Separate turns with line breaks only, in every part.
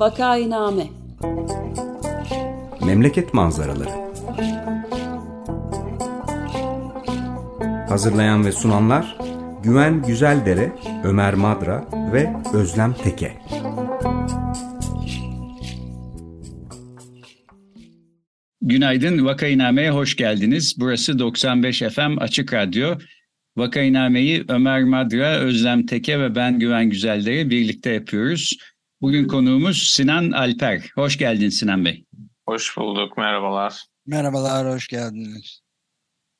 Vakainame
Memleket manzaraları Hazırlayan ve sunanlar Güven Güzeldere, Ömer Madra ve Özlem Teke.
Günaydın, Vakainame'ye hoş geldiniz. Burası 95 FM Açık Radyo. Vakainame'yi Ömer Madra, Özlem Teke ve ben Güven Güzeldere birlikte yapıyoruz. Bugün konuğumuz Sinan Alper. Hoş geldin Sinan Bey.
Hoş bulduk, merhabalar.
Merhabalar, hoş geldiniz.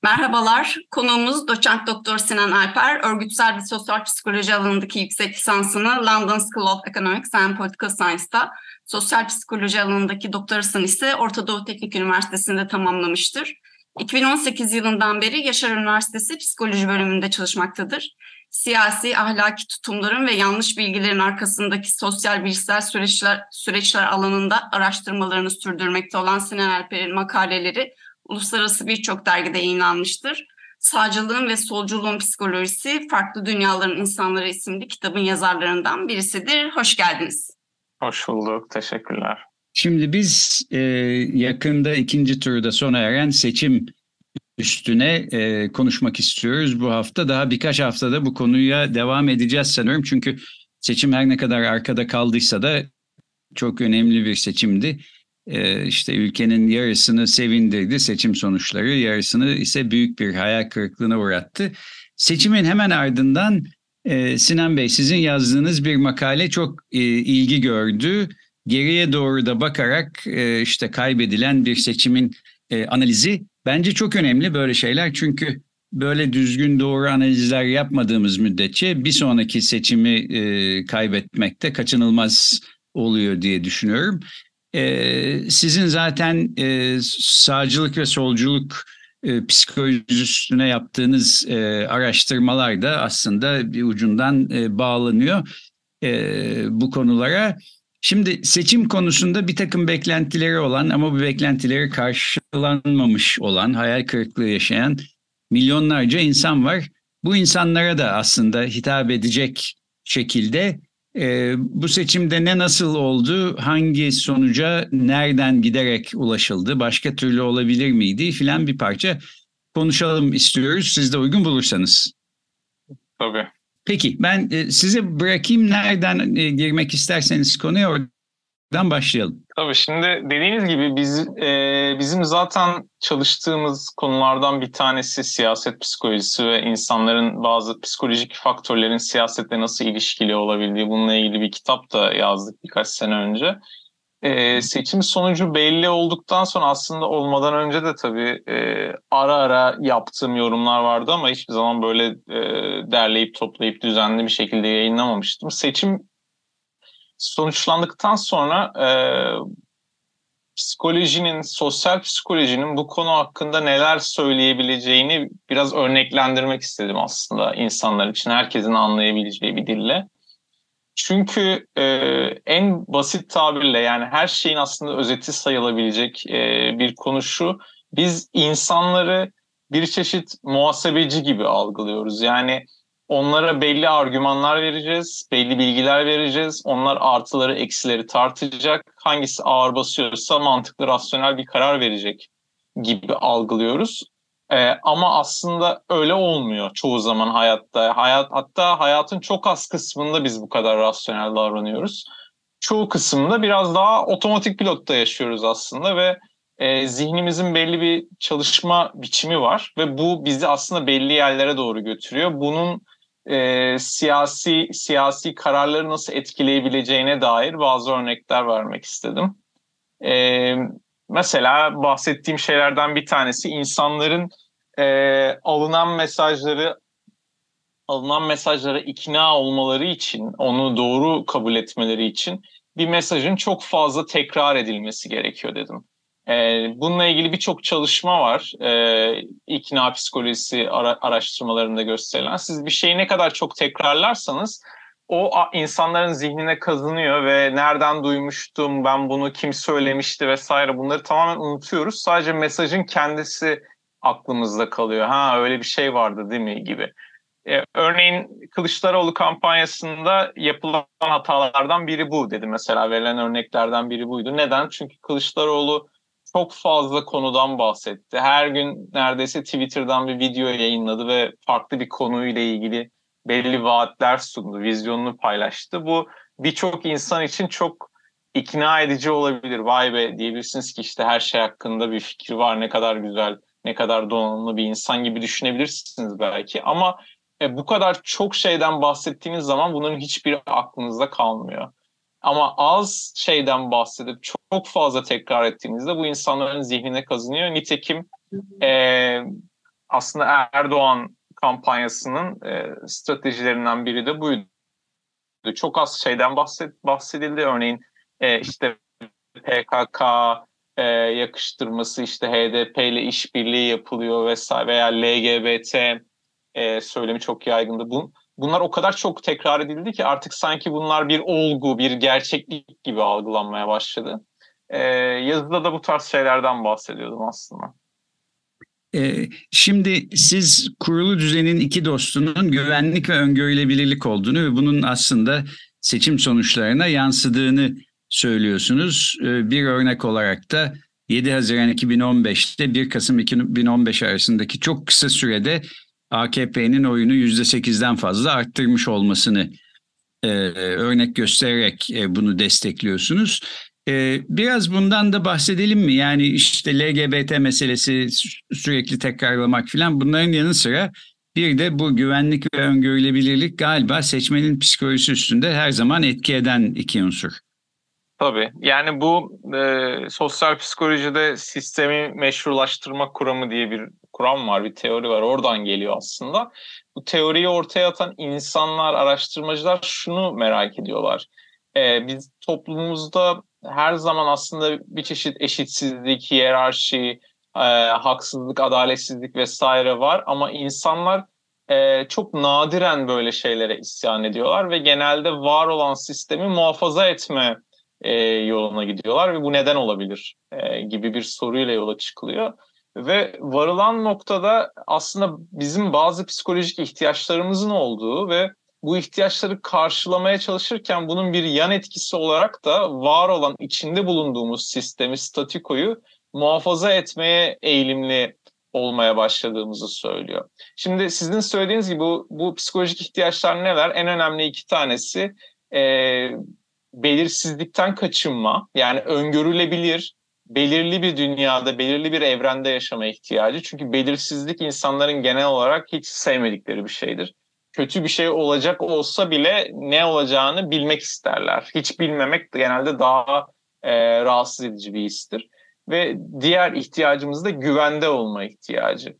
Merhabalar, konuğumuz doçent doktor Sinan Alper, örgütsel ve sosyal psikoloji alanındaki yüksek lisansını London School of Economics and Political Science'da, sosyal psikoloji alanındaki doktorasını ise Orta Doğu Teknik Üniversitesi'nde tamamlamıştır. 2018 yılından beri Yaşar Üniversitesi Psikoloji bölümünde çalışmaktadır. Siyasi, ahlaki tutumların ve yanlış bilgilerin arkasındaki sosyal bilişsel süreçler, süreçler alanında araştırmalarını sürdürmekte olan Sinan Alper'in makaleleri uluslararası birçok dergide yayınlanmıştır. Sağcılığın ve solculuğun psikolojisi Farklı Dünyaların İnsanları isimli kitabın yazarlarından birisidir. Hoş geldiniz.
Hoş bulduk, teşekkürler.
Şimdi biz e, yakında ikinci turda sona eren seçim üstüne e, konuşmak istiyoruz bu hafta. Daha birkaç haftada bu konuya devam edeceğiz sanıyorum. Çünkü seçim her ne kadar arkada kaldıysa da çok önemli bir seçimdi. E, işte ülkenin yarısını sevindirdi seçim sonuçları, yarısını ise büyük bir hayal kırıklığına uğrattı. Seçimin hemen ardından e, Sinan Bey sizin yazdığınız bir makale çok e, ilgi gördü geriye doğru da bakarak e, işte kaybedilen bir seçimin e, analizi bence çok önemli böyle şeyler çünkü böyle düzgün doğru analizler yapmadığımız müddetçe bir sonraki seçimi e, kaybetmekte kaçınılmaz oluyor diye düşünüyorum. E, sizin zaten e, sağcılık ve solculuk e, psikolojisi üstüne yaptığınız e, araştırmalar da aslında bir ucundan e, bağlanıyor e, bu konulara. Şimdi seçim konusunda bir takım beklentileri olan ama bu beklentileri karşılanmamış olan, hayal kırıklığı yaşayan milyonlarca insan var. Bu insanlara da aslında hitap edecek şekilde e, bu seçimde ne nasıl oldu, hangi sonuca nereden giderek ulaşıldı, başka türlü olabilir miydi filan bir parça konuşalım istiyoruz. Siz de uygun bulursanız.
Tabii.
Peki ben e, size bırakayım nereden e, girmek isterseniz konuya oradan başlayalım.
Tabii şimdi dediğiniz gibi biz e, bizim zaten çalıştığımız konulardan bir tanesi siyaset psikolojisi ve insanların bazı psikolojik faktörlerin siyasetle nasıl ilişkili olabildiği bununla ilgili bir kitap da yazdık birkaç sene önce. E, seçim sonucu belli olduktan sonra aslında olmadan önce de tabii e, ara ara yaptığım yorumlar vardı ama hiçbir zaman böyle e, derleyip toplayıp düzenli bir şekilde yayınlamamıştım. Seçim sonuçlandıktan sonra e, psikolojinin, sosyal psikolojinin bu konu hakkında neler söyleyebileceğini biraz örneklendirmek istedim aslında insanlar için. Herkesin anlayabileceği bir dille. Çünkü e, en basit tabirle yani her şeyin aslında özeti sayılabilecek e, bir konu şu. Biz insanları bir çeşit muhasebeci gibi algılıyoruz. Yani onlara belli argümanlar vereceğiz, belli bilgiler vereceğiz. Onlar artıları, eksileri tartacak. Hangisi ağır basıyorsa mantıklı, rasyonel bir karar verecek gibi algılıyoruz. Ee, ama aslında öyle olmuyor çoğu zaman hayatta. Hayat hatta hayatın çok az kısmında biz bu kadar rasyonel davranıyoruz. Çoğu kısmında biraz daha otomatik pilotta yaşıyoruz aslında ve e, zihnimizin belli bir çalışma biçimi var ve bu bizi aslında belli yerlere doğru götürüyor. Bunun e, siyasi siyasi kararları nasıl etkileyebileceğine dair bazı örnekler vermek istedim. E, mesela bahsettiğim şeylerden bir tanesi insanların e, alınan mesajları alınan mesajlara ikna olmaları için, onu doğru kabul etmeleri için bir mesajın çok fazla tekrar edilmesi gerekiyor dedim. E, bununla ilgili birçok çalışma var. E, ikna psikolojisi ara, araştırmalarında gösterilen. Siz bir şeyi ne kadar çok tekrarlarsanız o insanların zihnine kazınıyor ve nereden duymuştum, ben bunu kim söylemişti vesaire bunları tamamen unutuyoruz. Sadece mesajın kendisi aklımızda kalıyor. Ha öyle bir şey vardı değil mi gibi. E, örneğin Kılıçdaroğlu kampanyasında yapılan hatalardan biri bu dedi mesela verilen örneklerden biri buydu. Neden? Çünkü Kılıçdaroğlu çok fazla konudan bahsetti. Her gün neredeyse Twitter'dan bir video yayınladı ve farklı bir konuyla ilgili belli vaatler sundu, vizyonunu paylaştı. Bu birçok insan için çok ikna edici olabilir. Vay be diyebilirsiniz ki işte her şey hakkında bir fikir var, ne kadar güzel, ne kadar donanımlı bir insan gibi düşünebilirsiniz belki. Ama e, bu kadar çok şeyden bahsettiğiniz zaman bunların hiçbiri aklınızda kalmıyor. Ama az şeyden bahsedip çok fazla tekrar ettiğinizde bu insanların zihnine kazınıyor. Nitekim e, aslında Erdoğan kampanyasının e, stratejilerinden biri de buydu. Çok az şeyden bahset, bahsedildi. Örneğin e, işte PKK e, yakıştırması, işte HDP ile işbirliği yapılıyor vesaire veya LGBT e, söylemi çok yaygındı. Bu, bunlar o kadar çok tekrar edildi ki artık sanki bunlar bir olgu, bir gerçeklik gibi algılanmaya başladı. E, yazıda da bu tarz şeylerden bahsediyordum aslında.
Ee, şimdi siz kurulu düzenin iki dostunun güvenlik ve öngörülebilirlik olduğunu ve bunun aslında seçim sonuçlarına yansıdığını söylüyorsunuz. Ee, bir örnek olarak da 7 Haziran 2015'te 1 Kasım 2015 arasındaki çok kısa sürede AKP'nin oyunu %8'den fazla arttırmış olmasını e, örnek göstererek e, bunu destekliyorsunuz. E, biraz bundan da bahsedelim mi? Yani işte LGBT meselesi sürekli tekrarlamak falan bunların yanı sıra bir de bu güvenlik ve öngörülebilirlik galiba seçmenin psikolojisi üstünde her zaman etki eden iki unsur.
Tabii. Yani bu e, sosyal psikolojide sistemi meşrulaştırma kuramı diye bir kuram var, bir teori var. Oradan geliyor aslında. Bu teoriyi ortaya atan insanlar, araştırmacılar şunu merak ediyorlar. E, biz toplumumuzda her zaman aslında bir çeşit eşitsizlik, hiyerarşi, e, haksızlık, adaletsizlik vesaire var. Ama insanlar e, çok nadiren böyle şeylere isyan ediyorlar ve genelde var olan sistemi muhafaza etme e, yoluna gidiyorlar ve bu neden olabilir e, gibi bir soruyla yola çıkılıyor. Ve varılan noktada aslında bizim bazı psikolojik ihtiyaçlarımızın olduğu ve bu ihtiyaçları karşılamaya çalışırken bunun bir yan etkisi olarak da var olan içinde bulunduğumuz sistemi, statikoyu muhafaza etmeye eğilimli olmaya başladığımızı söylüyor. Şimdi sizin söylediğiniz gibi bu, bu psikolojik ihtiyaçlar neler? En önemli iki tanesi e, belirsizlikten kaçınma. Yani öngörülebilir, belirli bir dünyada, belirli bir evrende yaşama ihtiyacı. Çünkü belirsizlik insanların genel olarak hiç sevmedikleri bir şeydir. Kötü bir şey olacak olsa bile ne olacağını bilmek isterler. Hiç bilmemek de genelde daha e, rahatsız edici bir histir. Ve diğer ihtiyacımız da güvende olma ihtiyacı.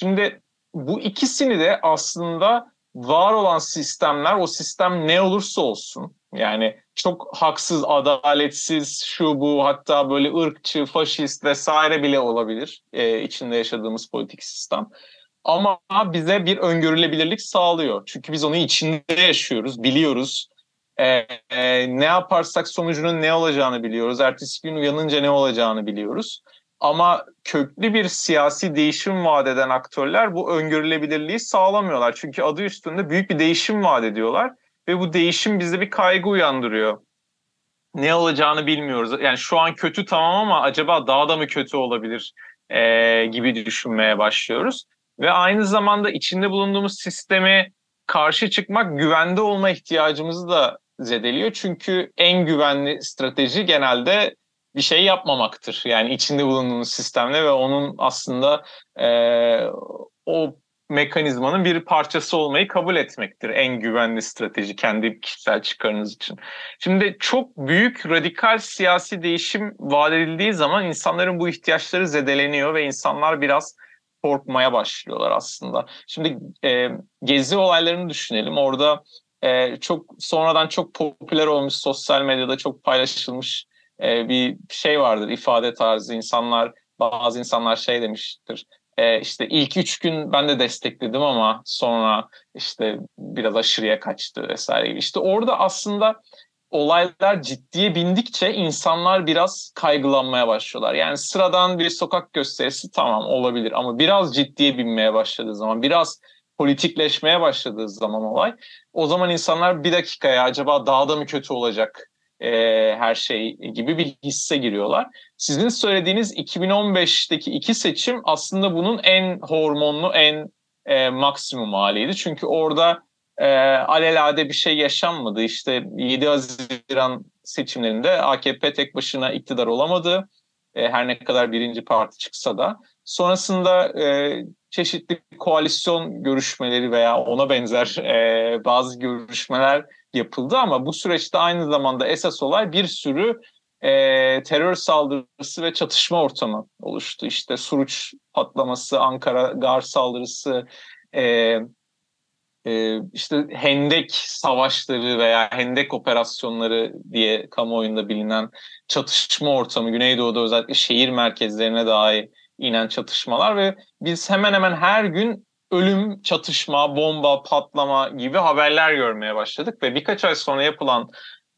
Şimdi bu ikisini de aslında var olan sistemler, o sistem ne olursa olsun, yani çok haksız, adaletsiz, şu bu hatta böyle ırkçı, faşist vesaire bile olabilir e, içinde yaşadığımız politik sistem. Ama bize bir öngörülebilirlik sağlıyor. Çünkü biz onu içinde yaşıyoruz, biliyoruz. E, e, ne yaparsak sonucunun ne olacağını biliyoruz. Ertesi gün uyanınca ne olacağını biliyoruz. Ama köklü bir siyasi değişim vaat eden aktörler bu öngörülebilirliği sağlamıyorlar. Çünkü adı üstünde büyük bir değişim vaat ediyorlar ve bu değişim bizde bir kaygı uyandırıyor. Ne olacağını bilmiyoruz. Yani şu an kötü tamam ama acaba daha da mı kötü olabilir e, gibi düşünmeye başlıyoruz. Ve aynı zamanda içinde bulunduğumuz sistemi karşı çıkmak güvende olma ihtiyacımızı da zedeliyor. Çünkü en güvenli strateji genelde bir şey yapmamaktır. Yani içinde bulunduğumuz sistemle ve onun aslında e, o mekanizmanın bir parçası olmayı kabul etmektir en güvenli strateji kendi kişisel çıkarınız için. Şimdi çok büyük radikal siyasi değişim vaat edildiği zaman insanların bu ihtiyaçları zedeleniyor ve insanlar biraz korkmaya başlıyorlar aslında. Şimdi e, gezi olaylarını düşünelim. Orada e, çok sonradan çok popüler olmuş sosyal medyada çok paylaşılmış e, bir şey vardır ifade tarzı insanlar bazı insanlar şey demiştir e, işte ilk üç gün ben de destekledim ama sonra işte biraz aşırıya kaçtı vesaire. İşte orada aslında olaylar ciddiye bindikçe insanlar biraz kaygılanmaya başlıyorlar. Yani sıradan bir sokak gösterisi tamam olabilir ama biraz ciddiye binmeye başladığı zaman, biraz politikleşmeye başladığı zaman olay o zaman insanlar bir dakikaya acaba daha da mı kötü olacak e, her şey gibi bir hisse giriyorlar. Sizin söylediğiniz 2015'teki iki seçim aslında bunun en hormonlu, en e, maksimum haliydi. Çünkü orada e, alelade bir şey yaşanmadı. İşte 7 Haziran seçimlerinde AKP tek başına iktidar olamadı. E, her ne kadar birinci parti çıksa da. Sonrasında e, çeşitli koalisyon görüşmeleri veya ona benzer e, bazı görüşmeler yapıldı ama bu süreçte aynı zamanda esas olay bir sürü e, terör saldırısı ve çatışma ortamı oluştu. İşte Suruç patlaması, Ankara Gar saldırısı, e, e, işte Hendek savaşları veya Hendek operasyonları diye kamuoyunda bilinen çatışma ortamı, Güneydoğu'da özellikle şehir merkezlerine dahi inen çatışmalar ve biz hemen hemen her gün ölüm, çatışma, bomba, patlama gibi haberler görmeye başladık ve birkaç ay sonra yapılan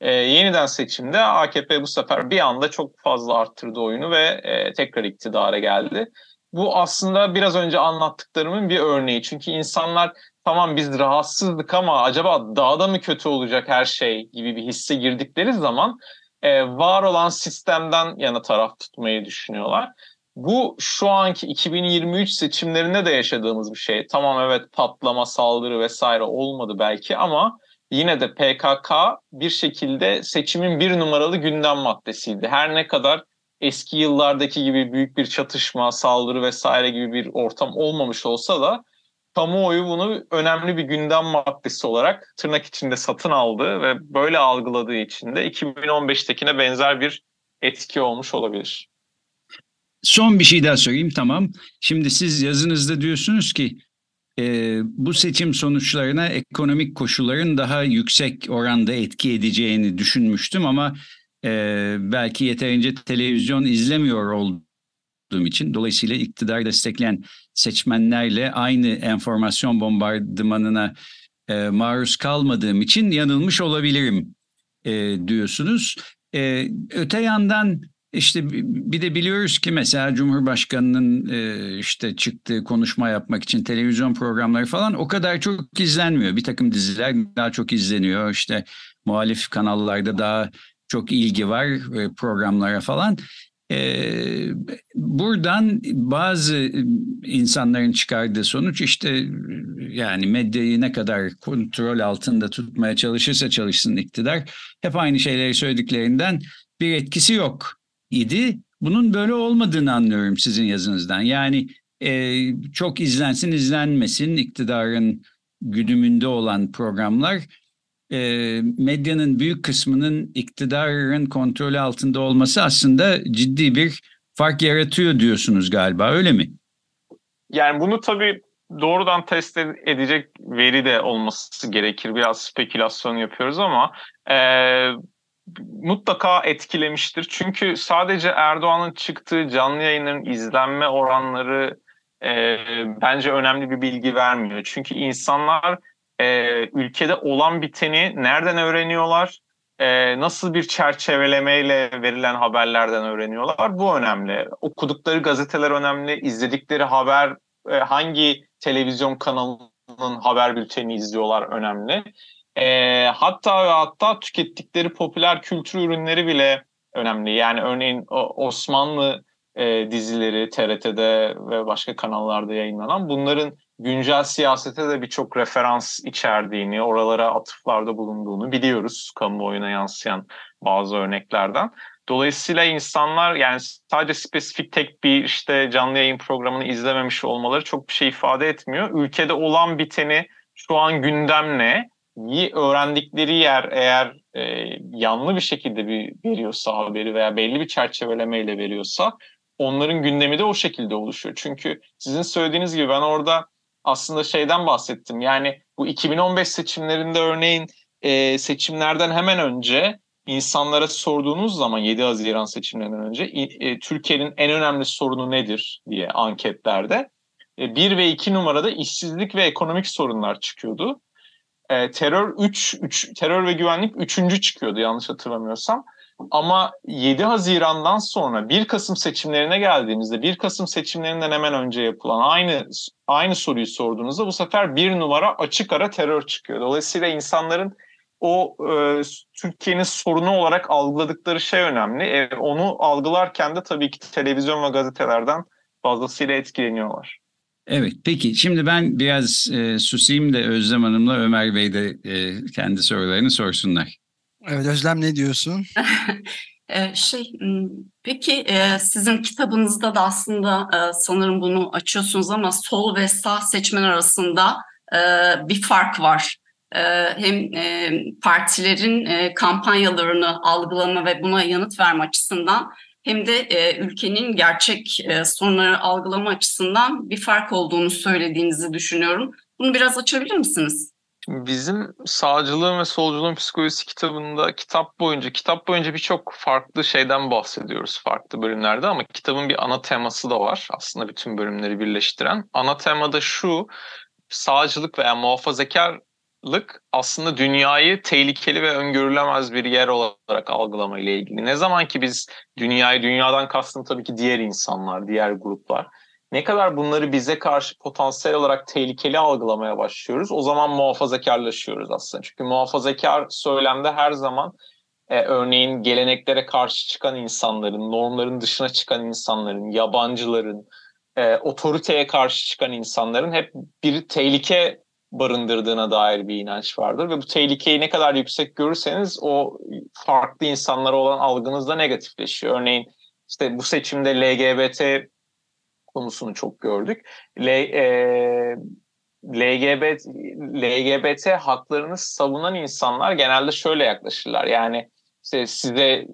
e, yeniden seçimde AKP bu sefer bir anda çok fazla arttırdı oyunu ve e, tekrar iktidara geldi. Bu aslında biraz önce anlattıklarımın bir örneği. Çünkü insanlar tamam biz rahatsızdık ama acaba daha da mı kötü olacak her şey gibi bir hisse girdikleri zaman e, var olan sistemden yana taraf tutmayı düşünüyorlar. Bu şu anki 2023 seçimlerinde de yaşadığımız bir şey. Tamam evet patlama, saldırı vesaire olmadı belki ama yine de PKK bir şekilde seçimin bir numaralı gündem maddesiydi. Her ne kadar eski yıllardaki gibi büyük bir çatışma, saldırı vesaire gibi bir ortam olmamış olsa da kamuoyu bunu önemli bir gündem maddesi olarak tırnak içinde satın aldı ve böyle algıladığı için de 2015'tekine benzer bir etki olmuş olabilir.
Son bir şey daha söyleyeyim tamam. Şimdi siz yazınızda diyorsunuz ki e, bu seçim sonuçlarına ekonomik koşulların daha yüksek oranda etki edeceğini düşünmüştüm ama e, belki yeterince televizyon izlemiyor olduğum için dolayısıyla iktidar destekleyen seçmenlerle aynı enformasyon bombardımanına e, maruz kalmadığım için yanılmış olabilirim e, diyorsunuz. E, öte yandan işte bir de biliyoruz ki mesela Cumhurbaşkanı'nın e, işte çıktığı konuşma yapmak için televizyon programları falan o kadar çok izlenmiyor. Bir takım diziler daha çok izleniyor. İşte muhalif kanallarda daha çok ilgi var e, programlara falan. Ee, buradan bazı insanların çıkardığı sonuç işte yani medyayı ne kadar kontrol altında tutmaya çalışırsa çalışsın iktidar hep aynı şeyleri söylediklerinden bir etkisi yok idi. Bunun böyle olmadığını anlıyorum sizin yazınızdan. Yani e, çok izlensin izlenmesin iktidarın güdümünde olan programlar e, medyanın büyük kısmının iktidarın kontrolü altında olması aslında ciddi bir fark yaratıyor diyorsunuz galiba öyle mi?
Yani bunu tabii doğrudan test edecek veri de olması gerekir. Biraz spekülasyon yapıyoruz ama e, mutlaka etkilemiştir. Çünkü sadece Erdoğan'ın çıktığı canlı yayınların izlenme oranları e, bence önemli bir bilgi vermiyor. Çünkü insanlar e, ülkede olan biteni nereden öğreniyorlar? E, nasıl bir çerçevelemeyle verilen haberlerden öğreniyorlar? Bu önemli. Okudukları gazeteler önemli, izledikleri haber e, hangi televizyon kanalının haber bülteni izliyorlar önemli. E, hatta ve hatta tükettikleri popüler kültür ürünleri bile önemli. Yani örneğin Osmanlı e, dizileri TRT'de ve başka kanallarda yayınlanan bunların güncel siyasete de birçok referans içerdiğini, oralara atıflarda bulunduğunu biliyoruz kamuoyuna yansıyan bazı örneklerden. Dolayısıyla insanlar yani sadece spesifik tek bir işte canlı yayın programını izlememiş olmaları çok bir şey ifade etmiyor. Ülkede olan biteni şu an gündem ne? öğrendikleri yer eğer e, yanlı bir şekilde bir veriyorsa haberi veya belli bir çerçevelemeyle veriyorsa onların gündemi de o şekilde oluşuyor. Çünkü sizin söylediğiniz gibi ben orada aslında şeyden bahsettim. Yani bu 2015 seçimlerinde örneğin e, seçimlerden hemen önce insanlara sorduğunuz zaman 7 Haziran seçimlerinden önce e, Türkiye'nin en önemli sorunu nedir diye anketlerde e, 1 ve 2 numarada işsizlik ve ekonomik sorunlar çıkıyordu e, terör 3, 3 terör ve güvenlik 3. çıkıyordu yanlış hatırlamıyorsam. Ama 7 Haziran'dan sonra 1 Kasım seçimlerine geldiğimizde 1 Kasım seçimlerinden hemen önce yapılan aynı aynı soruyu sorduğunuzda bu sefer bir numara açık ara terör çıkıyor. Dolayısıyla insanların o e, Türkiye'nin sorunu olarak algıladıkları şey önemli. E, onu algılarken de tabii ki televizyon ve gazetelerden fazlasıyla etkileniyorlar.
Evet peki şimdi ben biraz e, susayım da Özlem Hanım'la Ömer Bey de e, kendi sorularını sorsunlar.
Evet Özlem ne diyorsun?
Ee, şey, peki e, sizin kitabınızda da aslında e, sanırım bunu açıyorsunuz ama sol ve sağ seçmen arasında e, bir fark var. Hem partilerin kampanyalarını algılama ve buna yanıt verme açısından hem de ülkenin gerçek sorunları algılama açısından bir fark olduğunu söylediğinizi düşünüyorum. Bunu biraz açabilir misiniz?
Bizim sağcılığın ve solculuğun psikolojisi kitabında kitap boyunca kitap boyunca birçok farklı şeyden bahsediyoruz farklı bölümlerde ama kitabın bir ana teması da var aslında bütün bölümleri birleştiren. Ana tema da şu sağcılık veya muhafazakarlık aslında dünyayı tehlikeli ve öngörülemez bir yer olarak algılama ile ilgili. Ne zaman ki biz dünyayı dünyadan kastım tabii ki diğer insanlar, diğer gruplar ne kadar bunları bize karşı potansiyel olarak tehlikeli algılamaya başlıyoruz o zaman muhafazakarlaşıyoruz aslında. Çünkü muhafazakar söylemde her zaman e, örneğin geleneklere karşı çıkan insanların, normların dışına çıkan insanların, yabancıların, e, otoriteye karşı çıkan insanların hep bir tehlike barındırdığına dair bir inanç vardır ve bu tehlikeyi ne kadar yüksek görürseniz o farklı insanlara olan algınız da negatifleşiyor. Örneğin işte bu seçimde LGBT konusunu çok gördük. L, e, LGBT, LGBT haklarını savunan insanlar genelde şöyle yaklaşırlar. Yani işte size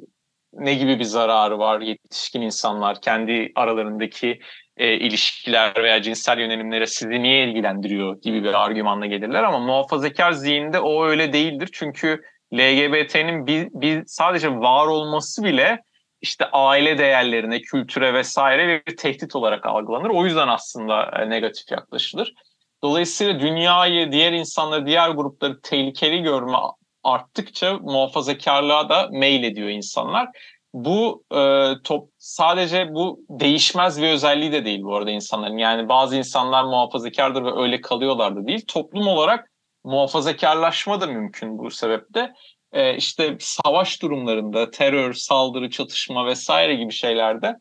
ne gibi bir zararı var yetişkin insanlar kendi aralarındaki e, ilişkiler veya cinsel yönelimlere sizi niye ilgilendiriyor gibi bir argümanla gelirler ama muhafazakar zihinde o öyle değildir. Çünkü LGBT'nin bir, bir sadece var olması bile işte aile değerlerine, kültüre vesaire bir tehdit olarak algılanır. O yüzden aslında e, negatif yaklaşılır. Dolayısıyla dünyayı, diğer insanları, diğer grupları tehlikeli görme arttıkça muhafazakarlığa da mail ediyor insanlar. Bu e, top, sadece bu değişmez bir özelliği de değil bu arada insanların. Yani bazı insanlar muhafazakardır ve öyle kalıyorlar da değil. Toplum olarak muhafazakarlaşma da mümkün bu sebeple e, işte savaş durumlarında terör, saldırı, çatışma vesaire gibi şeylerde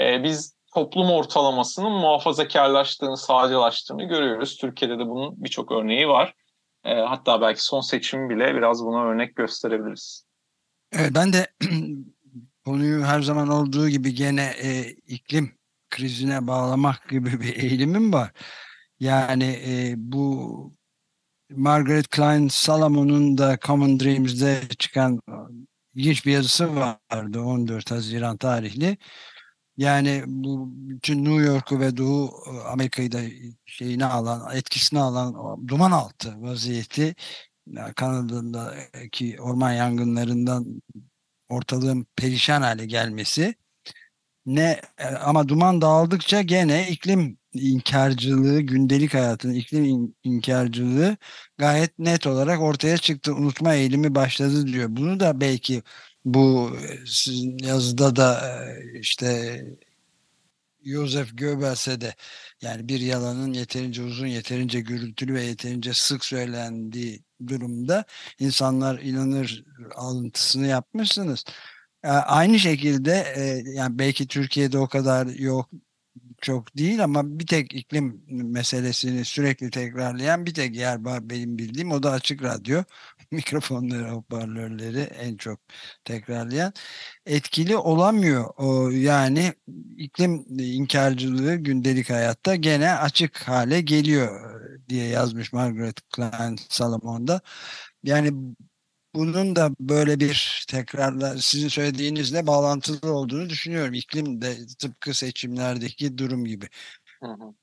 e, biz toplum ortalamasının muhafazakarlaştığını, sağcılaştığını görüyoruz. Türkiye'de de bunun birçok örneği var. E, hatta belki son seçim bile biraz buna örnek gösterebiliriz.
Evet, ben de konuyu her zaman olduğu gibi gene e, iklim krizine bağlamak gibi bir eğilimim var. Yani e, bu Margaret Klein Salomon'un da Common Dreams'de çıkan ilginç bir yazısı vardı 14 Haziran tarihli. Yani bu bütün New York'u ve Doğu Amerika'yı da şeyini alan, etkisini alan duman altı vaziyeti Kanada'daki orman yangınlarından ortalığın perişan hale gelmesi ne ama duman dağıldıkça gene iklim inkarcılığı, gündelik hayatın iklim inkarcılığı gayet net olarak ortaya çıktı. Unutma eğilimi başladı diyor. Bunu da belki bu sizin yazıda da işte Joseph Goebbels'e de yani bir yalanın yeterince uzun, yeterince gürültülü ve yeterince sık söylendiği durumda insanlar inanır alıntısını yapmışsınız. Aynı şekilde yani belki Türkiye'de o kadar yok çok değil ama bir tek iklim meselesini sürekli tekrarlayan bir tek yer var benim bildiğim. O da açık radyo. Mikrofonları hoparlörleri en çok tekrarlayan. Etkili olamıyor o yani iklim inkarcılığı gündelik hayatta gene açık hale geliyor diye yazmış Margaret Klein Salomon'da. Yani bunun da böyle bir tekrarla sizin söylediğinizle bağlantılı olduğunu düşünüyorum. İklim de tıpkı seçimlerdeki durum gibi. Hı hı.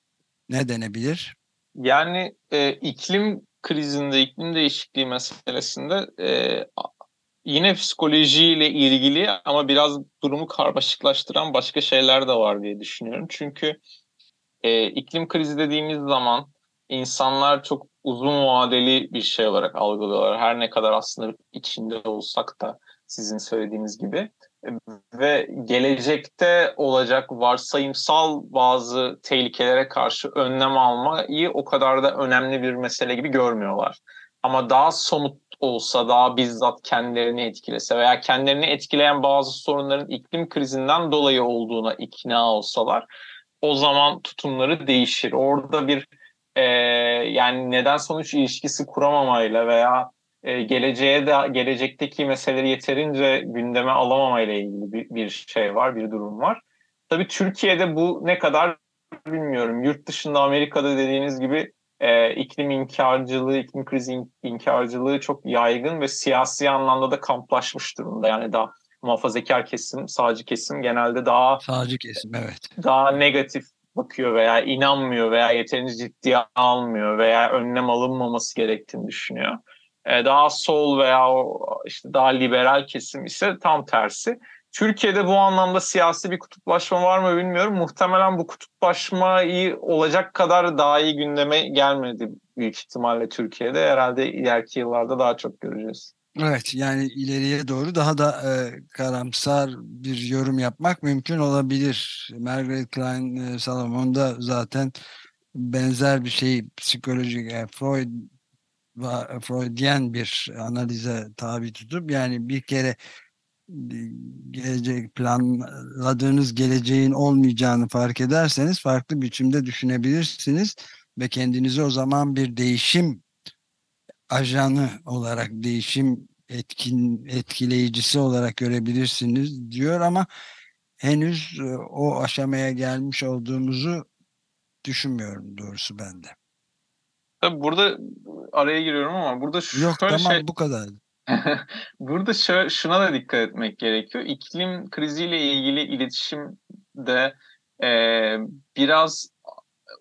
Ne denebilir?
Yani e, iklim krizinde, iklim değişikliği meselesinde e, yine psikolojiyle ilgili ama biraz durumu karmaşıklaştıran başka şeyler de var diye düşünüyorum. Çünkü e, iklim krizi dediğimiz zaman insanlar çok uzun vadeli bir şey olarak algılıyorlar. Her ne kadar aslında içinde olsak da sizin söylediğiniz gibi ve gelecekte olacak varsayımsal bazı tehlikelere karşı önlem almayı o kadar da önemli bir mesele gibi görmüyorlar. Ama daha somut olsa, daha bizzat kendilerini etkilese veya kendilerini etkileyen bazı sorunların iklim krizinden dolayı olduğuna ikna olsalar o zaman tutumları değişir. Orada bir e, yani neden sonuç ilişkisi kuramamayla veya e, geleceğe de gelecekteki meseleleri yeterince gündeme alamamayla ilgili bir, bir şey var, bir durum var. Tabii Türkiye'de bu ne kadar bilmiyorum. Yurt dışında Amerika'da dediğiniz gibi e, iklim inkarcılığı, iklim krizi inkarcılığı çok yaygın ve siyasi anlamda da kamplaşmış durumda. Yani daha muhafazakar kesim, sağcı kesim genelde daha
sağcı kesim evet.
Daha negatif bakıyor veya inanmıyor veya yeterince ciddiye almıyor veya önlem alınmaması gerektiğini düşünüyor. Ee, daha sol veya işte daha liberal kesim ise tam tersi. Türkiye'de bu anlamda siyasi bir kutuplaşma var mı bilmiyorum. Muhtemelen bu kutuplaşma iyi olacak kadar daha iyi gündeme gelmedi büyük ihtimalle Türkiye'de. Herhalde ileriki yıllarda daha çok göreceğiz.
Evet yani ileriye doğru daha da e, karamsar bir yorum yapmak mümkün olabilir. Margaret Klein e, Salomon'da zaten benzer bir şey psikolojik e, Freud Freudian bir analize tabi tutup yani bir kere gelecek planladığınız geleceğin olmayacağını fark ederseniz farklı biçimde düşünebilirsiniz ve kendinizi o zaman bir değişim ajanı olarak değişim etkin etkileyicisi olarak görebilirsiniz diyor ama henüz e, o aşamaya gelmiş olduğumuzu düşünmüyorum doğrusu ben de.
Tabii burada araya giriyorum ama burada
şu Yok tamam şey... bu kadar.
burada şuna da dikkat etmek gerekiyor. İklim kriziyle ilgili iletişimde e, biraz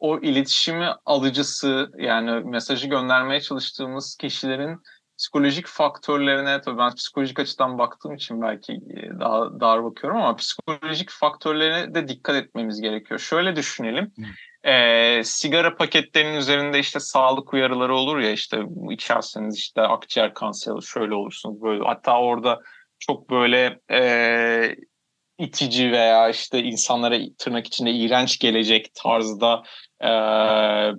o iletişimi alıcısı yani mesajı göndermeye çalıştığımız kişilerin psikolojik faktörlerine tabii ben psikolojik açıdan baktığım için belki e, daha dar bakıyorum ama psikolojik faktörlerine de dikkat etmemiz gerekiyor. Şöyle düşünelim. E, sigara paketlerinin üzerinde işte sağlık uyarıları olur ya işte içerseniz işte akciğer kanseri şöyle olursunuz böyle. Hatta orada çok böyle e, itici veya işte insanlara tırnak içinde iğrenç gelecek tarzda e,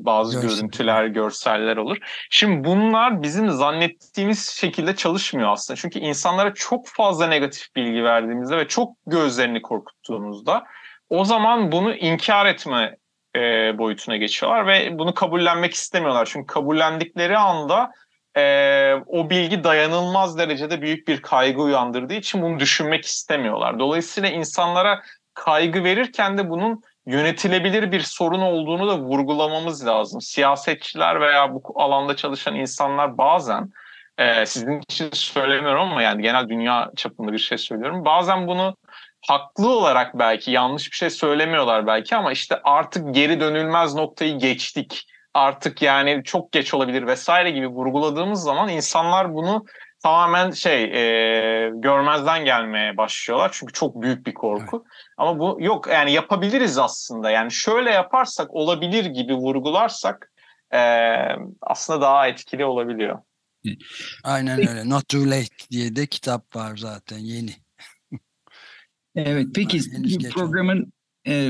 bazı Görsel. görüntüler, görseller olur. Şimdi bunlar bizim zannettiğimiz şekilde çalışmıyor aslında. Çünkü insanlara çok fazla negatif bilgi verdiğimizde ve çok gözlerini korkuttuğumuzda o zaman bunu inkar etme e, boyutuna geçiyorlar ve bunu kabullenmek istemiyorlar. Çünkü kabullendikleri anda e, o bilgi dayanılmaz derecede büyük bir kaygı uyandırdığı için bunu düşünmek istemiyorlar. Dolayısıyla insanlara kaygı verirken de bunun yönetilebilir bir sorun olduğunu da vurgulamamız lazım. Siyasetçiler veya bu alanda çalışan insanlar bazen e, sizin için söylemiyorum ama yani genel dünya çapında bir şey söylüyorum. Bazen bunu haklı olarak belki yanlış bir şey söylemiyorlar belki ama işte artık geri dönülmez noktayı geçtik. Artık yani çok geç olabilir vesaire gibi vurguladığımız zaman insanlar bunu tamamen şey e, görmezden gelmeye başlıyorlar. Çünkü çok büyük bir korku. Evet. Ama bu yok yani yapabiliriz aslında. Yani şöyle yaparsak olabilir gibi vurgularsak e, aslında daha etkili olabiliyor.
Aynen öyle. Not Too Late diye de kitap var zaten yeni.
evet peki programın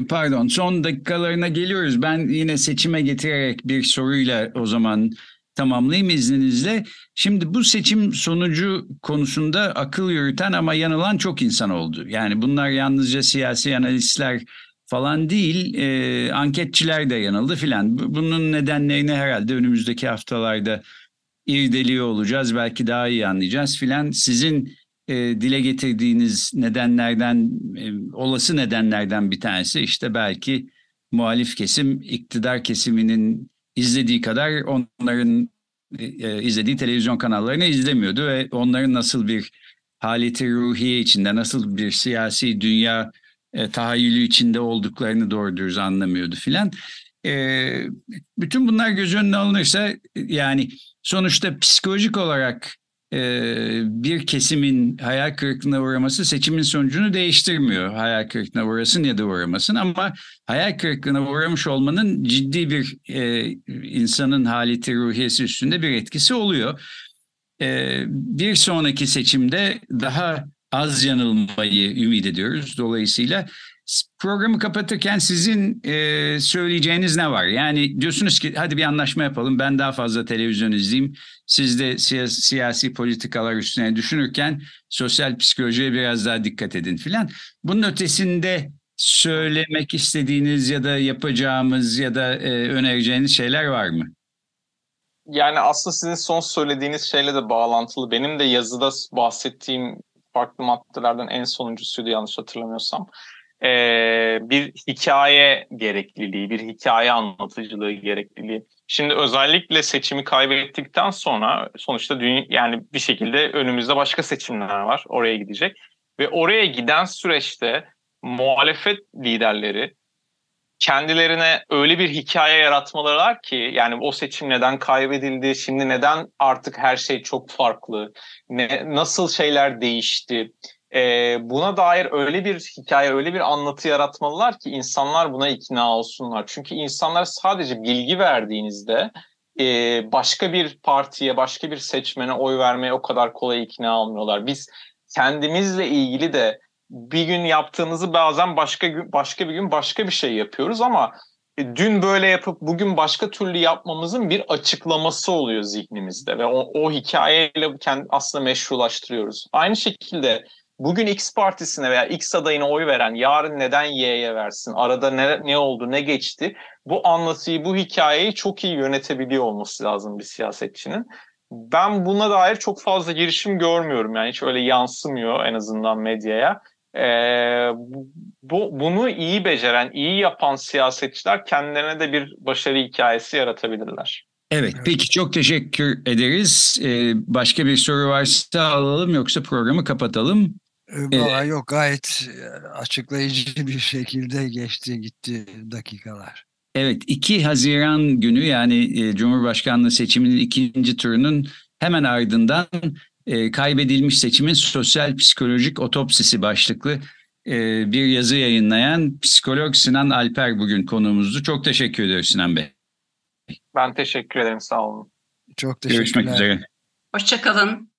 pardon son dakikalarına geliyoruz. Ben yine seçime getirerek bir soruyla o zaman tamamlayayım izninizle. Şimdi bu seçim sonucu konusunda akıl yürüten ama yanılan çok insan oldu. Yani bunlar yalnızca siyasi analistler falan değil, e, anketçiler de yanıldı filan. Bunun nedenlerini herhalde önümüzdeki haftalarda irdeliyor olacağız. Belki daha iyi anlayacağız filan. Sizin e, dile getirdiğiniz nedenlerden, e, olası nedenlerden bir tanesi işte belki muhalif kesim iktidar kesiminin izlediği kadar onların e, izlediği televizyon kanallarını izlemiyordu ve onların nasıl bir haleti ruhiye içinde, nasıl bir siyasi dünya e, tahayyülü içinde olduklarını doğru dürüst anlamıyordu filan. E, bütün bunlar göz önüne alınırsa yani sonuçta psikolojik olarak e, bir kesimin hayal kırıklığına uğraması seçimin sonucunu değiştirmiyor. Hayal kırıklığına uğrasın ya da uğramasın ama hayal kırıklığına uğramış olmanın ciddi bir e, insanın haleti ruhiyesi üstünde bir etkisi oluyor. e, bir sonraki seçimde daha az yanılmayı ümit ediyoruz. Dolayısıyla programı kapatırken sizin e, söyleyeceğiniz ne var? Yani diyorsunuz ki hadi bir anlaşma yapalım ben daha fazla televizyon izleyeyim. Siz de siyasi, siyasi politikalar üstüne düşünürken sosyal psikolojiye biraz daha dikkat edin filan. Bunun ötesinde söylemek istediğiniz ya da yapacağımız ya da e, önereceğiniz şeyler var mı?
Yani aslında sizin son söylediğiniz şeyle de bağlantılı. Benim de yazıda bahsettiğim farklı maddelerden en sonuncusuydu yanlış hatırlamıyorsam. Ee, bir hikaye gerekliliği, bir hikaye anlatıcılığı gerekliliği. Şimdi özellikle seçimi kaybettikten sonra sonuçta dünya, yani bir şekilde önümüzde başka seçimler var. Oraya gidecek. Ve oraya giden süreçte muhalefet liderleri kendilerine öyle bir hikaye yaratmaları var ki yani o seçim neden kaybedildi, şimdi neden artık her şey çok farklı, ne, nasıl şeyler değişti, ee, buna dair öyle bir hikaye, öyle bir anlatı yaratmalılar ki insanlar buna ikna olsunlar. Çünkü insanlar sadece bilgi verdiğinizde e, başka bir partiye, başka bir seçmene oy vermeye o kadar kolay ikna olmuyorlar. Biz kendimizle ilgili de bir gün yaptığımızı bazen başka gün başka bir gün başka bir şey yapıyoruz ama e, dün böyle yapıp bugün başka türlü yapmamızın bir açıklaması oluyor zihnimizde ve o, o hikayeyle kendi aslında meşrulaştırıyoruz. Aynı şekilde bugün X partisine veya X adayına oy veren yarın neden Y'ye versin? Arada ne, ne oldu, ne geçti? Bu anlatıyı, bu hikayeyi çok iyi yönetebiliyor olması lazım bir siyasetçinin. Ben buna dair çok fazla girişim görmüyorum. Yani hiç öyle yansımıyor en azından medyaya. Ee, bu, bunu iyi beceren, iyi yapan siyasetçiler kendilerine de bir başarı hikayesi yaratabilirler.
Evet, peki çok teşekkür ederiz. Ee, başka bir soru varsa alalım yoksa programı kapatalım.
Valla ee, yok gayet açıklayıcı bir şekilde geçti gitti dakikalar.
Evet 2 Haziran günü yani e, Cumhurbaşkanlığı seçiminin ikinci turunun hemen ardından e, kaybedilmiş seçimin sosyal psikolojik otopsisi başlıklı e, bir yazı yayınlayan psikolog Sinan Alper bugün konuğumuzdu. Çok teşekkür ediyoruz Sinan Bey.
Ben teşekkür ederim sağ olun.
Çok teşekkürler.
Görüşmek üzere.
Hoşçakalın.